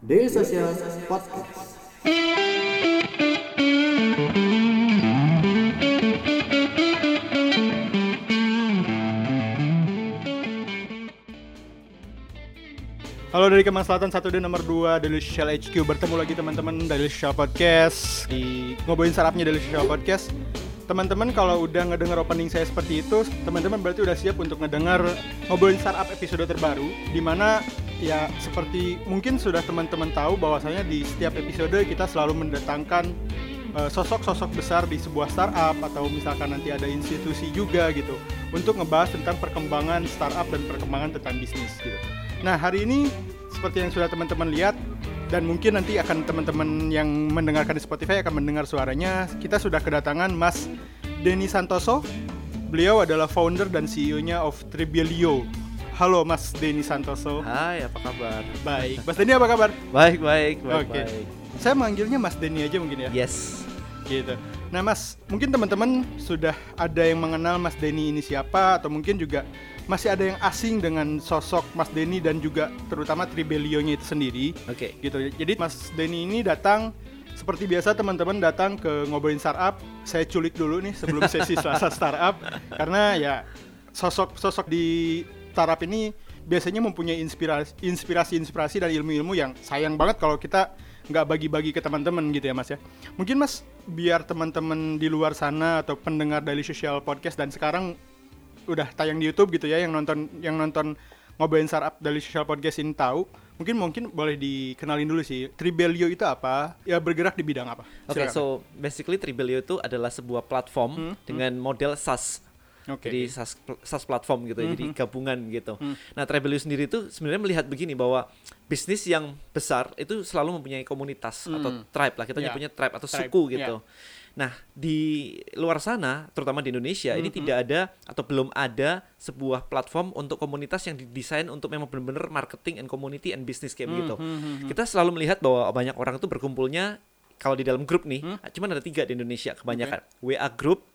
Daily Social Podcast. Halo dari Kemang Selatan 1 dan nomor 2 Daily Social HQ Bertemu lagi teman-teman Daily Social Podcast. Di ngobrolin sarapnya Daily Social Podcast. Teman-teman kalau udah ngedenger opening saya seperti itu Teman-teman berarti udah siap untuk ngedenger ngobrolin startup episode terbaru Di mana ya seperti mungkin sudah teman-teman tahu bahwasanya di setiap episode kita selalu mendatangkan eh, sosok-sosok besar di sebuah startup atau misalkan nanti ada institusi juga gitu untuk ngebahas tentang perkembangan startup dan perkembangan tentang bisnis gitu. Nah hari ini seperti yang sudah teman-teman lihat dan mungkin nanti akan teman-teman yang mendengarkan di Spotify akan mendengar suaranya kita sudah kedatangan Mas Denny Santoso. Beliau adalah founder dan CEO-nya of Tribelio. Halo Mas Denny Santoso. Hai, apa kabar? Baik. Mas Denny apa kabar? Baik, baik, baik, Oke. baik. Saya manggilnya Mas Denny aja mungkin ya. Yes. Gitu. Nah, Mas, mungkin teman-teman sudah ada yang mengenal Mas Denny ini siapa atau mungkin juga masih ada yang asing dengan sosok Mas Denny dan juga terutama Tribelio-nya itu sendiri. Oke. Gitu. Jadi Mas Denny ini datang seperti biasa teman-teman datang ke ngobrolin startup. Saya culik dulu nih sebelum sesi Selasa startup karena ya sosok-sosok di startup ini biasanya mempunyai inspirasi inspirasi-inspirasi dan ilmu-ilmu yang sayang banget kalau kita nggak bagi-bagi ke teman-teman gitu ya Mas ya. Mungkin Mas biar teman-teman di luar sana atau pendengar dari social podcast dan sekarang udah tayang di YouTube gitu ya yang nonton yang nonton ngobrolin startup dari social podcast ini tahu mungkin mungkin boleh dikenalin dulu sih Tribelio itu apa ya bergerak di bidang apa Oke, Silakan. so basically Tribelio itu adalah sebuah platform Hmm, dengan model SaaS. Oke. Jadi SaaS, SaaS platform gitu, ya, jadi Mhm. gabungan gitu. Hmm. Nah, Tribelio sendiri itu sebenarnya melihat begini bahwa bisnis yang besar itu selalu mempunyai komunitas atau Hmm. tribe lah. Kita Ya. nyebutnya tribe atau Tribe, suku ya. gitu. Nah, di luar sana, terutama di Indonesia, ini Mhm. tidak ada atau belum ada sebuah platform untuk komunitas yang didesain untuk memang benar-benar marketing and community and business kayak begitu. Hmm, hmm, hmm, Kita selalu melihat bahwa banyak orang itu berkumpulnya kalau di dalam grup nih, Hmm. cuman ada tiga di Indonesia kebanyakan. WA group,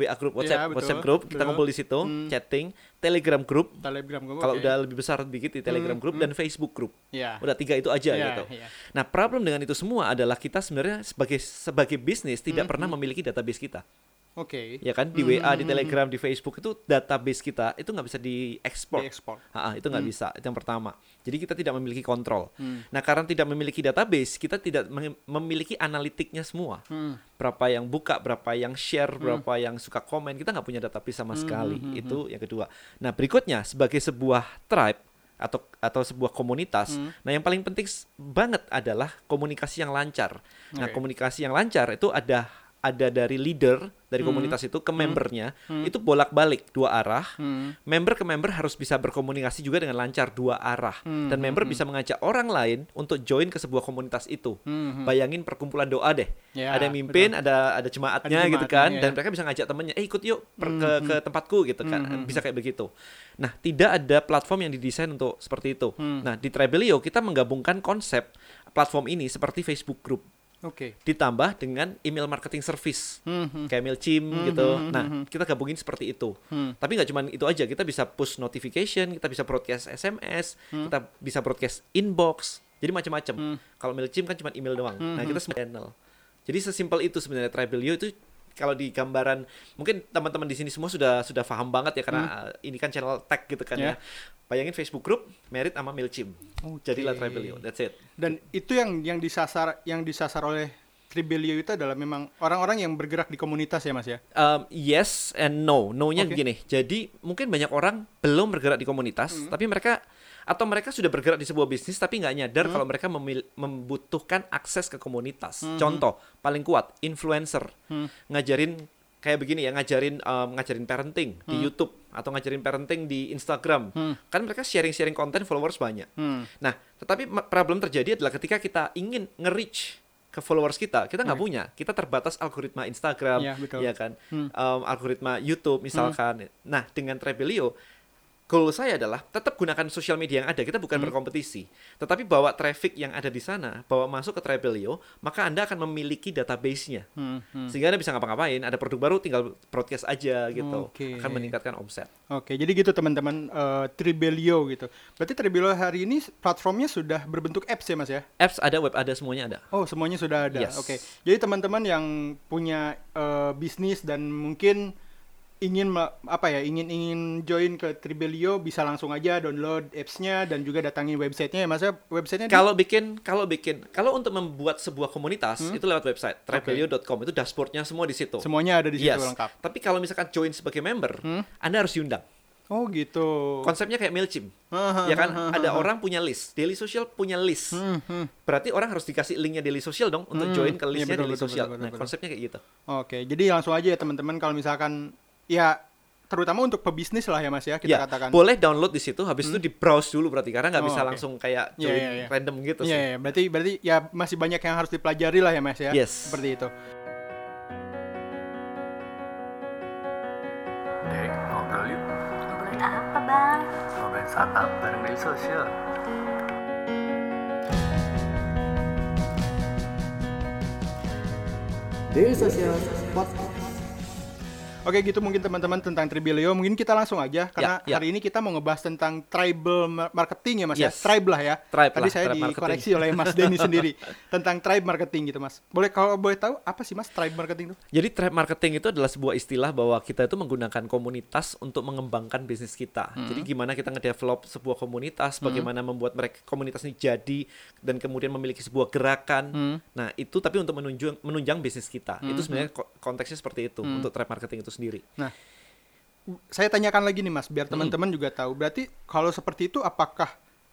WA group WhatsApp, Ya, betul, WhatsApp group, kita betul. ngumpul di situ, Hmm. chatting, Telegram group, Telegram gue kalau oke. udah lebih besar dikit di Telegram Hmm, group hmm. dan Facebook group. ya Udah tiga itu aja Ya, gitu. ya. Nah, problem dengan itu semua adalah kita sebenarnya sebagai sebagai bisnis tidak Hmm, pernah hmm. memiliki database kita. Oke Ya kan di Hmm, WA, hmm, di hmm, Telegram, di Facebook itu database kita itu nggak bisa diekspor. diekspor itu nggak Hmm. bisa. Itu yang pertama. Jadi kita tidak memiliki kontrol. Hmm. Nah, karena tidak memiliki database, kita tidak mem- memiliki analitiknya semua. Hmm. Berapa yang buka, berapa yang share, berapa yang suka komen, kita nggak punya database sama Hmm, sekali. hmm, hmm, Itu yang kedua. Nah, berikutnya sebagai sebuah tribe atau atau sebuah komunitas, Hmm. nah yang paling penting banget adalah komunikasi yang lancar. Nah, Oke. komunikasi yang lancar itu ada ada dari leader dari Hmm. komunitas itu ke membernya Hmm. itu bolak-balik dua arah Hmm. member ke member harus bisa berkomunikasi juga dengan lancar dua arah Hmm, dan hmm, member hmm. bisa mengajak orang lain untuk join ke sebuah komunitas itu Hmm, hmm. bayangin perkumpulan doa deh Ya, ada yang mimpin ada ada jemaatnya Ada gitu kan ya. dan mereka bisa ngajak temennya eh ikut yuk per- Hmm, ke hmm. ke tempatku gitu kan Hmm, hmm, bisa kayak begitu nah tidak ada platform yang didesain untuk seperti itu Hmm. nah di Tribelio kita menggabungkan konsep platform ini seperti Facebook Group oke ditambah dengan email marketing service Hmm, hmm. kayak Mailchimp Hmm, gitu hmm, nah hmm, hmm. kita gabungin seperti itu Hmm. tapi nggak cuma itu aja, kita bisa push notification, kita bisa broadcast SMS, Hmm. kita bisa broadcast inbox, jadi macam-macam. Hmm. Kalau Mailchimp kan cuma email doang. Hmm, Nah hmm. kita semua channel. Jadi sesimpel itu sebenarnya Tribelio itu kalau di gambaran mungkin teman-teman di sini semua sudah sudah paham banget ya karena uh, ini kan channel tag gitu kan Hmm. Ya. ya. Bayangin Facebook group merit sama Mailchimp. Jadilah Oke. Tribelio. That's it. dan itu yang yang disasar yang disasar oleh Tribelio itu adalah memang orang-orang yang bergerak di komunitas ya mas ya Um, yes and no. No-nya Oke. gini. Jadi mungkin banyak orang belum bergerak di komunitas, Hmm. tapi mereka atau mereka sudah bergerak di sebuah bisnis tapi nggak nyadar Hmm. kalau mereka membutuhkan akses ke komunitas. Hmm. Contoh paling kuat influencer Hmm. ngajarin kayak begini ya ngajarin um, ngajarin parenting di Hmm. YouTube atau ngajarin parenting di Instagram. Hmm. Kan mereka sharing-sharing konten followers banyak. Hmm. Nah, tetapi problem terjadi adalah ketika kita ingin nge-reach ke followers kita, kita nggak Hmm. punya. Kita terbatas algoritma Instagram, Iya, betul. ya kan? Hmm. Um, algoritma YouTube misalkan. Nah, dengan Trebelio goal saya adalah tetap gunakan sosial media yang ada. Kita bukan Hmm. berkompetisi, tetapi bawa traffic yang ada di sana, bawa masuk ke Tribelio, maka Anda akan memiliki database-nya. Hmm, hmm. Sehingga Anda bisa ngapa-ngapain, ada produk baru tinggal broadcast aja gitu. Oke. Akan meningkatkan omset. Oke, jadi gitu teman-teman eh, Tribelio gitu. Berarti Tribelio hari ini platformnya sudah berbentuk apps ya Mas ya? Apps ada, web ada, semuanya ada. Oh, semuanya sudah ada. Yes. Oke. Jadi teman-teman yang punya eh, bisnis dan mungkin ingin apa ya, ingin ingin join ke Tribelio bisa langsung aja download apps-nya dan juga datangin websitenya ya Mas ya? Websitenya di- Kalau bikin, kalau bikin, kalau untuk membuat sebuah komunitas itu lewat website tribelio.com itu dashboardnya semua di situ. semuanya ada di situ Yes. lengkap. Tapi kalau misalkan join sebagai member, Anda harus diundang. Oh, gitu. Konsepnya kayak Mailchimp. Ya kan ada orang punya list, Daily Social punya list. Hmm, Berarti orang harus dikasih linknya Daily Social dong untuk join ke Iya, listnya betul, Daily betul, Social. betul, betul, nah betul. konsepnya kayak gitu. Oke, jadi langsung aja ya teman-teman kalau misalkan ya terutama untuk pebisnis lah ya Mas ya kita ya, katakan. boleh download di situ, habis itu di browse dulu berarti karena nggak Oh, bisa oke. langsung kayak Iya, join iya, iya. random gitu Iya, sih. iya, berarti berarti ya masih banyak yang harus dipelajari lah ya Mas ya. Yes. Seperti itu. Dek, ngobrol yuk. Ngobrolin apa bang? Ngobrolin startup bareng dari sosial. Daily Social Podcast. Oke gitu mungkin teman-teman tentang Tribelio mungkin kita langsung aja karena ya. hari ini kita mau ngebahas tentang tribal ma- marketing ya Mas ya. Yes. Tribe lah ya. Tribe Tadi lah, saya tribe dikoreksi oleh Mas Denny sendiri tentang tribe marketing gitu Mas. Boleh kalau boleh tahu apa sih Mas tribe marketing itu? Jadi tribe marketing itu adalah sebuah istilah bahwa kita itu menggunakan komunitas untuk mengembangkan bisnis kita. Hmm. Jadi gimana kita ngedevelop sebuah komunitas, bagaimana membuat mereka komunitas ini jadi dan kemudian memiliki sebuah gerakan. Hmm. Nah, itu tapi untuk menunjang menunjang bisnis kita. Itu sebenarnya ko- konteksnya seperti itu untuk tribe marketing itu sendiri. Nah, saya tanyakan lagi nih Mas biar teman-teman juga tahu. Berarti kalau seperti itu apakah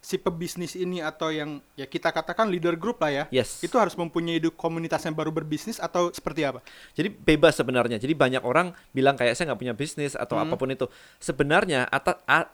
si pebisnis ini atau yang ya kita katakan leader group lah ya. Yes. Itu harus mempunyai komunitas yang baru berbisnis atau seperti apa? Jadi bebas sebenarnya. Jadi banyak orang bilang kayak saya nggak punya bisnis atau Hmm. apa pun itu. Sebenarnya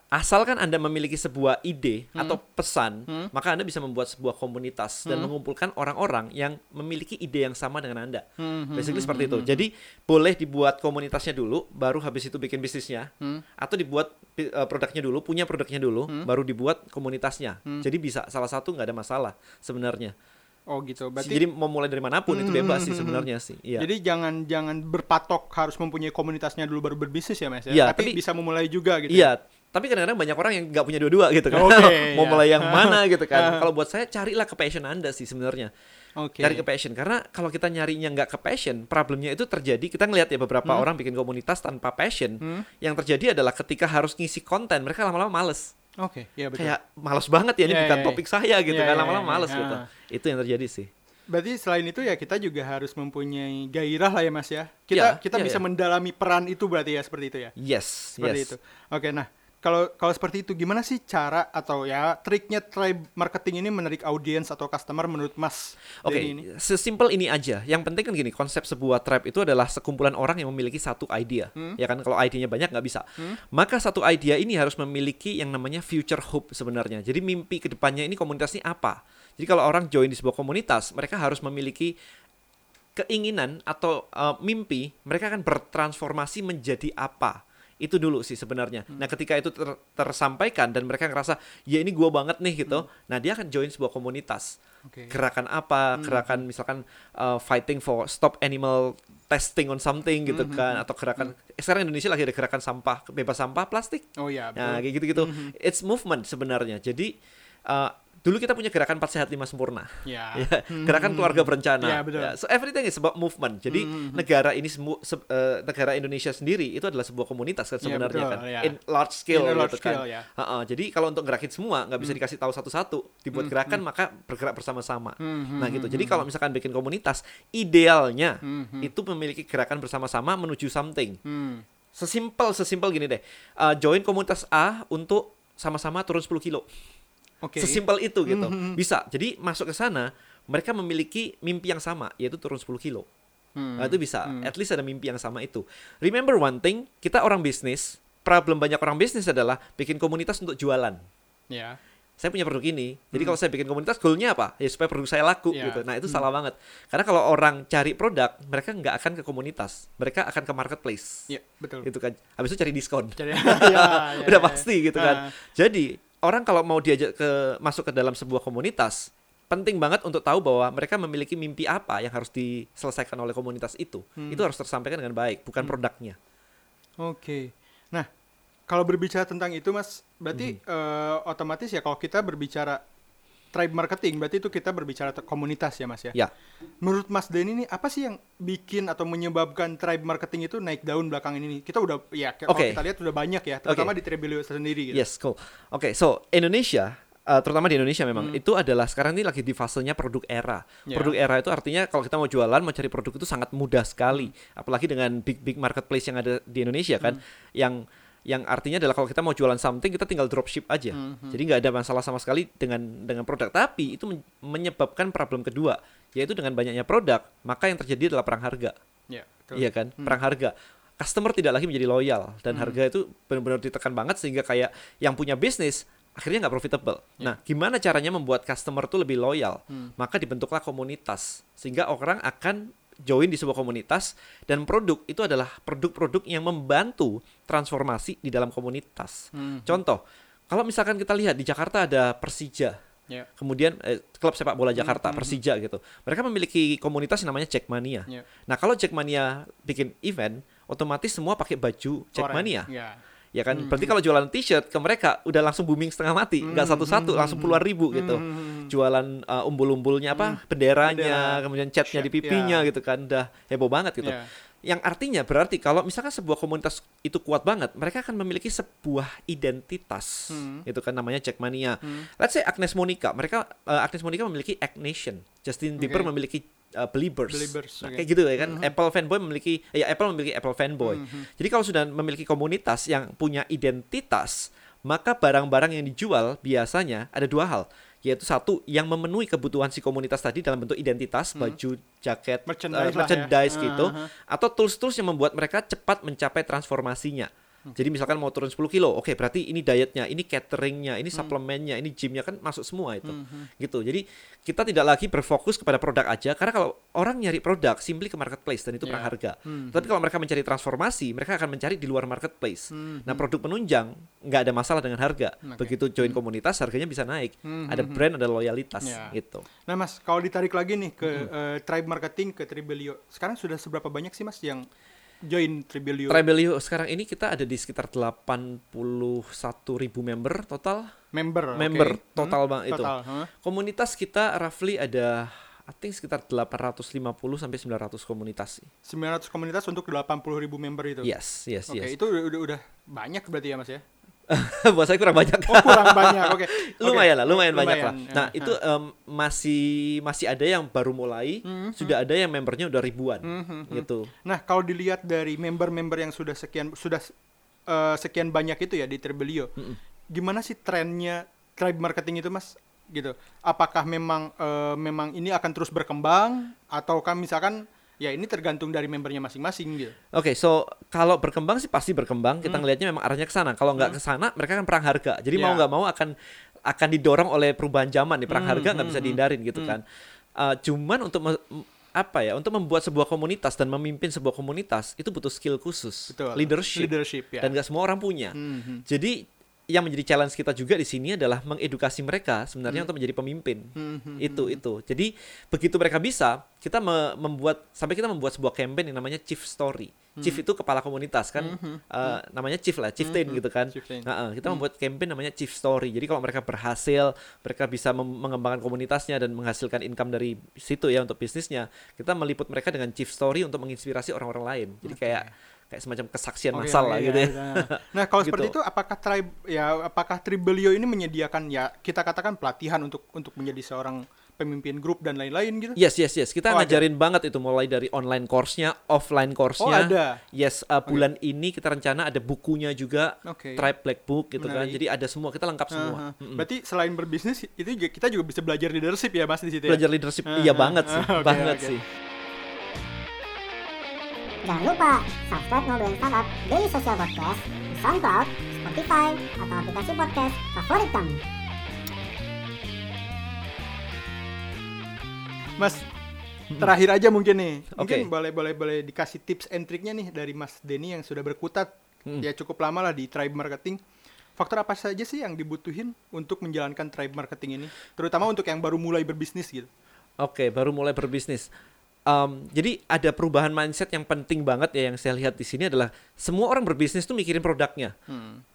asalkan anda memiliki sebuah ide Hmm. atau pesan, maka anda bisa membuat sebuah komunitas dan mengumpulkan orang-orang yang memiliki ide yang sama dengan anda. Hmm, Basically seperti itu. Jadi boleh dibuat komunitasnya dulu, baru habis itu bikin bisnisnya, Hmm. atau dibuat eh, produknya dulu, punya produknya dulu, baru dibuat komunitasnya. Jadi bisa salah satu nggak ada masalah sebenarnya. Oh gitu. Berarti Jadi mau mulai dari mana pun itu bebas sih sebenarnya sih. Iya. Jadi jangan jangan berpatok harus mempunyai komunitasnya dulu baru berbisnis ya mas ya. Iya, tapi, tapi- bisa memulai juga gitu. Iya, tapi kadang-kadang banyak orang yang nggak punya dua-dua gitu kan. Oke, Mau iya. mulai yang mana gitu kan. Kalau buat saya carilah ke passion Anda sih sebenarnya. Oke. Cari ke passion karena kalau kita nyarinya nggak ke passion, problemnya itu terjadi. Kita ngelihat ya beberapa Hmm. orang bikin komunitas tanpa passion. Yang terjadi adalah ketika harus ngisi konten, mereka lama-lama males. Oke, iya betul. Kayak males banget ya ini Iya, bukan iya, topik saya gitu Iya, kan. iya, Lama-lama iya, males iya. gitu. Itu yang terjadi sih. Berarti selain itu ya kita juga harus mempunyai gairah lah ya mas ya. Kita Iya, kita iya, bisa iya. mendalami peran itu berarti ya seperti itu ya. Yes, Seperti yes. itu. Oke, nah kalau kalau seperti itu gimana sih cara atau ya triknya tribe marketing ini menarik audiens atau customer menurut Mas Oke, Denny ini? sesimpel ini aja. Yang penting kan gini, konsep sebuah tribe itu adalah sekumpulan orang yang memiliki satu idea. Hmm. Ya kan, kalau idenya banyak nggak bisa. Maka satu idea ini harus memiliki yang namanya future hope sebenarnya. Jadi mimpi ke depannya ini komunitas ini apa? Jadi kalau orang join di sebuah komunitas, mereka harus memiliki keinginan atau uh, mimpi, mereka akan bertransformasi menjadi apa? Itu dulu sih sebenarnya. Hmm. Nah, ketika itu ter- tersampaikan dan mereka ngerasa, ya ini gua banget nih gitu. Nah, dia akan join sebuah komunitas Hmm. Hmm. gerakan apa gerakan misalkan uh, fighting for stop animal testing on something gitu Hmm, kan atau gerakan eh, sekarang Indonesia lagi ada gerakan sampah bebas sampah plastik Oh iya, nah kayak gitu gitu it's movement sebenarnya jadi uh, dulu kita punya gerakan 4 sehat 5 sempurna Ya. Ya, gerakan keluarga berencana. Ya, betul. so everything is about movement. Jadi negara ini semu, se- eh, negara Indonesia sendiri itu adalah sebuah komunitas kan Ya, sebenarnya betul, kan. ya. In large scale In large gitu kan. scale, ya. Ha-ha, jadi kalau untuk gerakin semua nggak bisa dikasih tahu satu-satu. Dibuat gerakan maka bergerak bersama-sama. Nah gitu. Jadi kalau misalkan bikin komunitas, idealnya itu memiliki gerakan bersama-sama menuju something. Hmm. Sesimpel sesimpel gini deh. Uh, join komunitas A untuk sama-sama turun 10 kilo. Oke. Sesimpel itu gitu. Bisa. Jadi masuk ke sana, mereka memiliki mimpi yang sama, yaitu turun 10 kilo. Hmm. Nah, itu bisa. At least ada mimpi yang sama itu. Remember one thing, kita orang bisnis, problem banyak orang bisnis adalah bikin komunitas untuk jualan. Ya. saya punya produk ini. Jadi kalau saya bikin komunitas, goalnya apa? Ya supaya produk saya laku Ya. gitu. Nah itu salah banget. Karena kalau orang cari produk, mereka nggak akan ke komunitas, mereka akan ke marketplace. Iya, betul. Gitu kan. Habis itu cari diskon. Jadi, ya, ya, Udah ya. pasti gitu kan. Ah. Jadi orang kalau mau diajak ke masuk ke dalam sebuah komunitas, penting banget untuk tahu bahwa mereka memiliki mimpi apa yang harus diselesaikan oleh komunitas itu. Hmm. Itu harus tersampaikan dengan baik, bukan produknya. Oke. Nah, kalau berbicara tentang itu, Mas, berarti Hmm. eh, otomatis ya kalau kita berbicara tribe marketing, berarti itu kita berbicara komunitas ya, Mas ya. Ya. Menurut Mas Denny ini apa sih yang bikin atau menyebabkan tribe marketing itu naik daun belakang ini? Kita udah ya kalau Oke. kita lihat udah banyak ya, terutama di Trebelio sendiri gitu. Yes, cool. Oke, so Indonesia, uh, terutama di Indonesia memang itu adalah sekarang ini lagi di fasenya produk era. Ya. Produk era itu artinya kalau kita mau jualan, mau cari produk itu sangat mudah sekali. Apalagi dengan big big marketplace yang ada di Indonesia kan, yang yang artinya adalah kalau kita mau jualan something kita tinggal dropship aja. Jadi nggak ada masalah sama sekali dengan dengan produk. Tapi itu men- menyebabkan problem kedua, yaitu dengan banyaknya produk, maka yang terjadi adalah perang harga. Ya, betul. Iya kan, perang harga. Customer tidak lagi menjadi loyal dan harga itu benar-benar ditekan banget sehingga kayak yang punya bisnis akhirnya nggak profitable. Nah, gimana caranya membuat customer tuh lebih loyal? Maka dibentuklah komunitas sehingga orang akan join di sebuah komunitas dan produk itu adalah produk-produk yang membantu transformasi di dalam komunitas. Contoh, kalau misalkan kita lihat di Jakarta ada Persija, Ya. kemudian eh, klub sepak bola Jakarta Persija gitu mereka memiliki komunitas yang namanya Jackmania Ya. nah kalau Jackmania bikin event otomatis semua pakai baju Jackmania Ya. Ya kan berarti kalau jualan t-shirt ke mereka udah langsung booming setengah mati nggak satu-satu langsung puluhan ribu gitu jualan uh, umbul-umbulnya apa benderanya Bendera. kemudian catnya di pipinya ya. gitu kan udah heboh banget gitu Ya. yang artinya berarti kalau misalkan sebuah komunitas itu kuat banget, mereka akan memiliki sebuah identitas. Hmm. Itu kan namanya Jackmania. Let's say Agnes Monica, mereka eh, Agnes Monica memiliki Egg Nation. Justin Bieber memiliki eh, Believers. Believers, Nah, oke. kayak gitu ya kan. Apple fanboy memiliki ya Apple memiliki Apple fanboy. Jadi kalau sudah memiliki komunitas yang punya identitas, maka barang-barang yang dijual biasanya ada dua hal yaitu satu yang memenuhi kebutuhan si komunitas tadi dalam bentuk identitas baju jaket Hmm. Merchandise lah ya. merchandise gitu Aha. atau tools-tools yang membuat mereka cepat mencapai transformasinya. Jadi misalkan mau turun 10 kilo, oke berarti ini dietnya, ini cateringnya, ini suplemennya, ini gymnya kan masuk semua itu, gitu. Jadi kita tidak lagi berfokus kepada produk aja, karena kalau orang nyari produk, simply ke marketplace dan itu perang Ya. harga. Tapi kalau mereka mencari transformasi, mereka akan mencari di luar marketplace. Nah produk penunjang nggak ada masalah dengan harga. Oke. Begitu join komunitas, harganya bisa naik. Ada brand, ada loyalitas, Ya. gitu. Nah mas, kalau ditarik lagi nih ke eh, tribe marketing ke Tribelio, sekarang sudah seberapa banyak sih mas yang join Tribelio? Tribelio sekarang ini kita ada di sekitar 81 ribu member total. member, oke. member Hmm, total bang itu. Total, huh? Komunitas kita roughly ada I think sekitar 850 sampai 900 komunitas sih. 900 komunitas untuk 80 ribu member itu. Yes, yes, Oke, yes. itu udah, udah udah banyak berarti ya mas ya? Buat saya kurang banyak. Oh kurang banyak, oke. lumayan Oke. lah, lumayan, banyak lah. Lumayan, Nah, ya. itu em, masih masih ada yang baru mulai, sudah ada yang membernya udah ribuan, Mhm, gitu. Nah, kalau dilihat dari member-member yang sudah sekian sudah eh, sekian banyak itu ya di Tribelio, gimana sih trennya tribe marketing itu, Mas? Gitu. Apakah memang eh, memang ini akan terus berkembang atau kan misalkan ya ini tergantung dari membernya masing-masing gitu. Oke, so kalau berkembang sih pasti berkembang. Kita ngelihatnya memang arahnya ke sana. Kalau nggak ke sana, mereka kan perang harga. Jadi mau Ya. nggak mau akan akan didorong oleh perubahan zaman nih. Perang harga nggak bisa dihindarin gitu kan. Uh, cuman untuk apa ya? Untuk membuat sebuah komunitas dan memimpin sebuah komunitas itu butuh skill khusus, Betul. leadership, Leadership ya. dan nggak semua orang punya. Mhm. Jadi yang menjadi challenge kita juga di sini adalah mengedukasi mereka sebenarnya Hmm. untuk menjadi pemimpin. Itu itu. Jadi begitu mereka bisa, kita me- membuat sampai kita membuat sebuah campaign yang namanya Chief Story. Hmm. Chief itu kepala komunitas kan, eh, namanya Chief lah, Chieftain gitu kan. Chieftain. Nah, eh, kita Hmm. membuat campaign namanya Chief Story. Jadi kalau mereka berhasil, mereka bisa mengembangkan komunitasnya dan menghasilkan income dari situ ya untuk bisnisnya. Kita meliput mereka dengan Chief Story untuk menginspirasi orang-orang lain. Jadi kayak kayak semacam kesaksian massal oke, lah gitu ya. ya. Nah, kalau seperti Gitu. itu apakah tribe ya apakah Tribelio ini menyediakan ya kita katakan pelatihan untuk untuk menjadi seorang pemimpin grup dan lain-lain gitu? Yes, yes, yes. Kita Oh, ada. ngajarin banget itu mulai dari online course-nya, offline course-nya. Oh, ada. Yes, uh, bulan ini kita rencana ada bukunya juga, Oke. Tribe Black Book gitu kan. Menarik. Jadi ada semua, kita lengkap semua. Aha. Mm-mm. Berarti selain berbisnis itu juga kita juga bisa belajar leadership ya Mas di situ ya. Belajar leadership, Ah, iya banget sih, ah, oke, banget oke. sih. Jangan lupa subscribe Ngobrolin Startup Daily Social Podcast di SoundCloud, Spotify, atau aplikasi podcast favorit kamu. Mas, hmm. terakhir aja mungkin nih. Mungkin okay. boleh boleh boleh dikasih tips and triknya nih dari Mas Denny yang sudah berkutat hmm. ya cukup lama lah di tribe marketing. Faktor apa saja sih yang dibutuhin untuk menjalankan tribe marketing ini, terutama untuk yang baru mulai berbisnis gitu? Oke, okay, baru mulai berbisnis. Em, jadi ada perubahan mindset yang penting banget ya yang saya lihat di sini adalah semua orang berbisnis tuh mikirin produknya.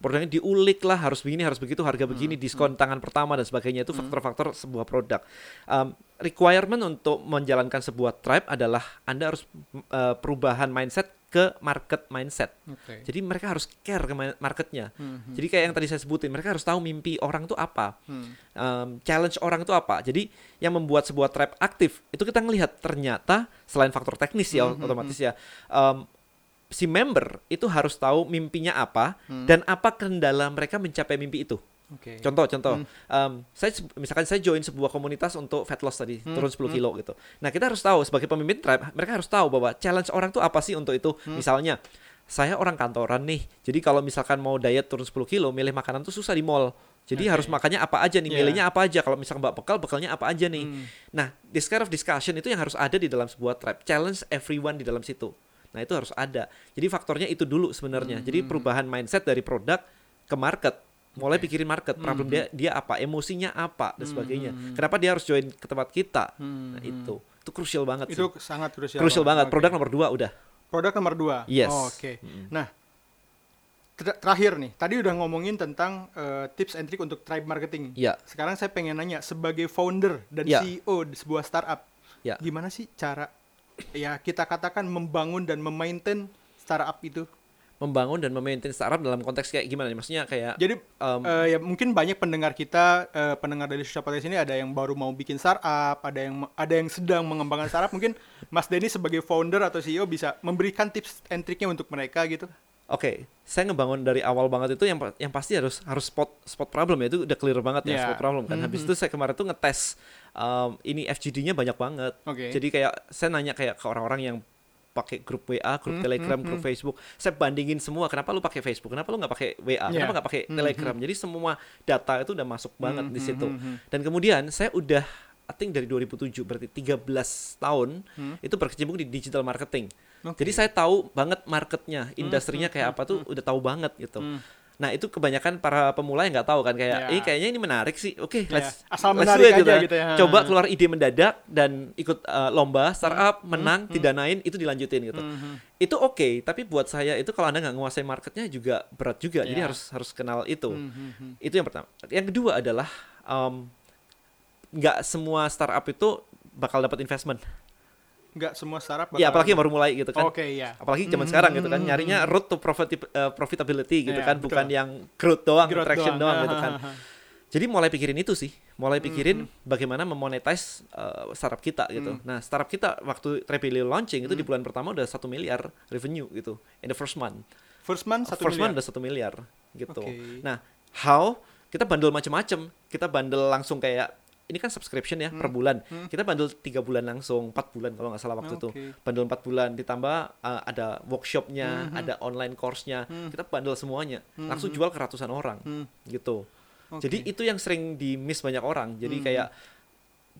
Produknya diulik lah, harus begini, harus begitu, harga begini, diskon tangan pertama dan sebagainya itu faktor-faktor sebuah produk. Em, requirement untuk menjalankan sebuah tribe adalah Anda harus eh, perubahan mindset ke market mindset. Oke. Jadi mereka harus care ke ma- marketnya. Mhm. Jadi kayak yang tadi saya sebutin, mereka harus tahu mimpi orang tuh apa, Hmm. um, challenge orang itu apa. Jadi yang membuat sebuah tribe aktif itu kita ngelihat ternyata selain faktor teknis ya Mhm, otomatis ya, um, si member itu harus tahu mimpinya apa Hmm. dan apa kendala mereka mencapai mimpi itu. Oke. Contoh, contoh, Hmm. um, saya misalkan saya join sebuah komunitas untuk fat loss tadi Hmm, turun 10 hmm. kilo gitu. Nah kita harus tahu sebagai pemimpin tribe, mereka harus tahu bahwa challenge orang tuh apa sih untuk itu. Hmm. Misalnya saya orang kantoran nih, jadi kalau misalkan mau diet turun 10 kilo, milih makanan tuh susah di mall. Jadi Oke. harus makannya apa aja nih, Yeah. milihnya apa aja. Kalau misalkan mbak bekal, bekalnya apa aja nih. Hmm. Nah, this kind of discussion itu yang harus ada di dalam sebuah tribe. Challenge everyone di dalam situ. Nah, itu harus ada. Jadi faktornya itu dulu sebenarnya. Jadi perubahan mindset dari produk ke market. Mulai pikirin market, problem dia dia apa, emosinya apa dan sebagainya. Hmm. Kenapa dia harus join ke tempat kita? Hmm. Nah, itu. Itu krusial banget Itu sih. sangat krusial. Krusial banget. Oke. Produk nomor dua udah. Produk nomor dua. Yes. Oh, Oke. Mm-mm. Nah, ter- terakhir nih. Tadi udah ngomongin tentang eh, tips and trick untuk tribe marketing. Iya. Sekarang saya pengen nanya sebagai founder dan Ya. CEO di sebuah startup, Ya. gimana sih cara ya kita katakan membangun dan memaintain startup itu? Membangun dan memaintain startup dalam konteks kayak gimana nih? Maksudnya kayak Jadi um, eh, ya mungkin banyak pendengar kita, eh, pendengar dari Social Podcast ini ada yang baru mau bikin startup, ada yang ada yang sedang mengembangkan startup. Mungkin Mas Denny sebagai founder atau CEO bisa memberikan tips and triknya untuk mereka gitu. Oke, saya ngebangun dari awal banget itu yang yang pasti harus harus spot spot problem ya itu udah clear banget ya Iya. spot problem kan. Habis Mhm. itu saya kemarin tuh ngetes um, ini FGD-nya banyak banget. Oke. Jadi kayak saya nanya kayak ke orang-orang yang pakai grup WA, grup Hmm, Telegram, hmm, grup hmm. Facebook. Saya bandingin semua. Kenapa lu pakai Facebook? Kenapa lu nggak pakai WA? Iya. Kenapa nggak pakai Hmm, Telegram? Jadi semua data itu udah masuk banget Hmm, di hmm, situ. hmm, hmm. Dan kemudian saya udah I think dari 2007 berarti 13 tahun Hmm. itu berkecimpung di digital marketing. Oke. Jadi saya tahu banget marketnya, industrinya kayak apa tuh udah tahu banget gitu. Hmm. Nah itu kebanyakan para pemula yang nggak tahu kan kayak, Ya. eh kayaknya ini menarik sih, oke Ya, let's asal let's menarik it," aja kan. gitu ya. Coba keluar ide mendadak dan ikut uh, lomba startup, Hmm, menang, didanain, itu dilanjutin gitu. Itu oke, tapi buat saya itu kalau anda nggak menguasai marketnya juga berat juga. Jadi Ya. harus harus kenal itu. Hmm, hmm, hmm. Itu yang pertama. Yang kedua adalah um, nggak semua startup itu bakal dapat investment. Nggak semua startup Ya bakal- apalagi yang baru mulai gitu kan. Oke, ya. apalagi zaman Hmm, sekarang gitu kan hmm, nyarinya road to profit uh, profitability gitu Iya, kan betul. bukan yang growth doang Growth traction doang, gitu Ha, kan jadi mulai pikirin itu sih. Mulai pikirin Hmm, bagaimana memonetize uh, startup kita gitu. Nah startup kita waktu Trepilio launching itu di Hmm. bulan pertama udah satu miliar revenue gitu in the first month. First month satu first miliar. month udah satu miliar gitu. Oke. nah how? Kita bundle macam-macam kita bundle langsung kayak ini kan subscription ya per bulan Hmm. kita bundle tiga bulan langsung empat bulan kalau nggak salah waktu itu Oke. bundle 4 bulan ditambah uh, ada workshopnya, Mhm. ada online course-nya, Hmm. kita bundle semuanya, Mhm. langsung jual ke ratusan orang, Hmm, gitu. oke. Jadi itu yang sering di miss banyak orang. Jadi Hmm. kayak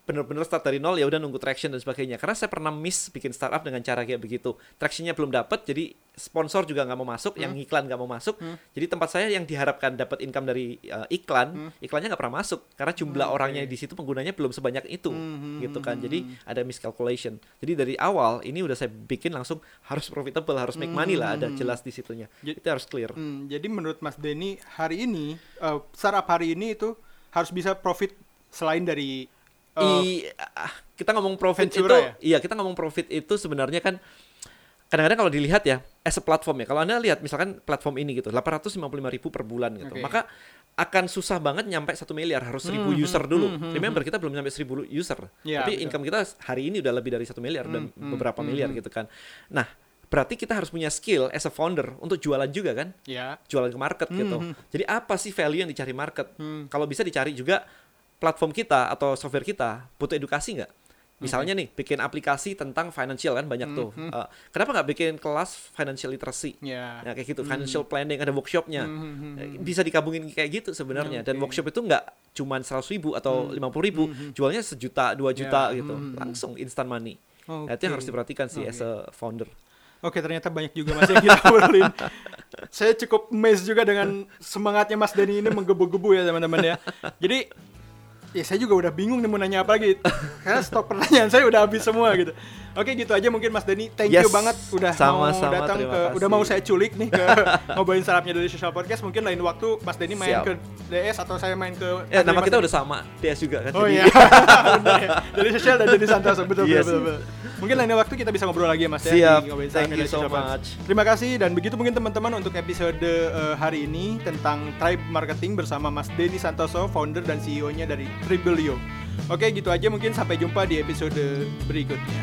bener-bener start dari nol ya udah nunggu traction dan sebagainya. Karena saya pernah miss bikin startup dengan cara kayak begitu. Tractionnya belum dapat, jadi sponsor juga nggak mau masuk, yang iklan nggak mau masuk. Hmm. Jadi tempat saya yang diharapkan dapat income dari uh, iklan, Hmm. iklannya nggak pernah masuk karena jumlah Hmm, orangnya di situ penggunanya belum sebanyak itu, Hmm, gitu hmm, kan. hmm, Jadi hmm. ada miscalculation. Jadi dari awal ini udah saya bikin langsung harus profitable, harus make money lah, ada Hmm. jelas di situnya. Jadi- Itu harus clear. Hmm, jadi menurut Mas Denny hari ini eh, startup hari ini itu harus bisa profit selain dari eh, I, ah, kita ngomong profit itu, ya? iya kita ngomong profit itu sebenarnya kan kadang-kadang kalau dilihat ya as a platform ya. Kalau anda lihat misalkan platform ini gitu, 855 ribu per bulan gitu, Oke. maka akan susah banget nyampe satu miliar harus seribu Hmm, user hmm, dulu. hmm, hmm, Remember kita belum nyampe seribu user, Iya, tapi betul. income kita hari ini udah lebih dari satu miliar dan Hmm, hmm, beberapa hmm, miliar hmm. gitu kan. Nah berarti kita harus punya skill as a founder untuk jualan juga kan, ya. jualan ke market gitu. Hmm, Jadi apa sih value yang dicari market? Hmm. Kalau bisa dicari juga platform kita atau software kita butuh edukasi nggak? Misalnya nih, bikin aplikasi tentang financial kan banyak tuh. Eh, kenapa nggak bikin kelas financial literacy? Ya. Ya kayak gitu, financial planning ada workshopnya. Hmm, Eh, Bisa digabungin kayak gitu sebenarnya. Dan workshop itu nggak cuma seratus ribu atau lima puluh ribu, jualnya sejuta, dua juta Hmm. Ya, gitu, hmm. langsung instant money. Nah, itu yang harus diperhatikan sih as a founder. Oke, ternyata banyak juga Mas yang kita obrolin. Saya cukup amazed juga dengan semangatnya Mas Denny ini menggebu-gebu ya teman-teman ya. Jadi ya saya juga udah bingung nih mau nanya apa lagi. Karena stok pertanyaan saya udah habis semua gitu. Oke, gitu aja mungkin Mas Denny. Thank you Yes. banget udah Sama-sama, mau datang ke kasih. udah mau saya culik nih ke ngobrolin sarapnya dari Social Podcast. Mungkin lain waktu Mas Denny main Siap. ke DS atau saya main ke Ya, nama kita udah sama, DS juga kan. Oh jadi- iya, benar ya. Dari sosial dan dari Santoso, betul, Iya betul, betul, Mungkin lain waktu kita bisa ngobrol lagi ya Mas ya. Siap. di ngobrolin Thank you so Podcast. much. Terima kasih dan begitu mungkin teman-teman untuk episode eh, hari ini tentang Tribe Marketing bersama Mas Denny Santoso, founder dan CEO-nya dari Tribelio. Oke, gitu aja mungkin sampai jumpa di episode berikutnya.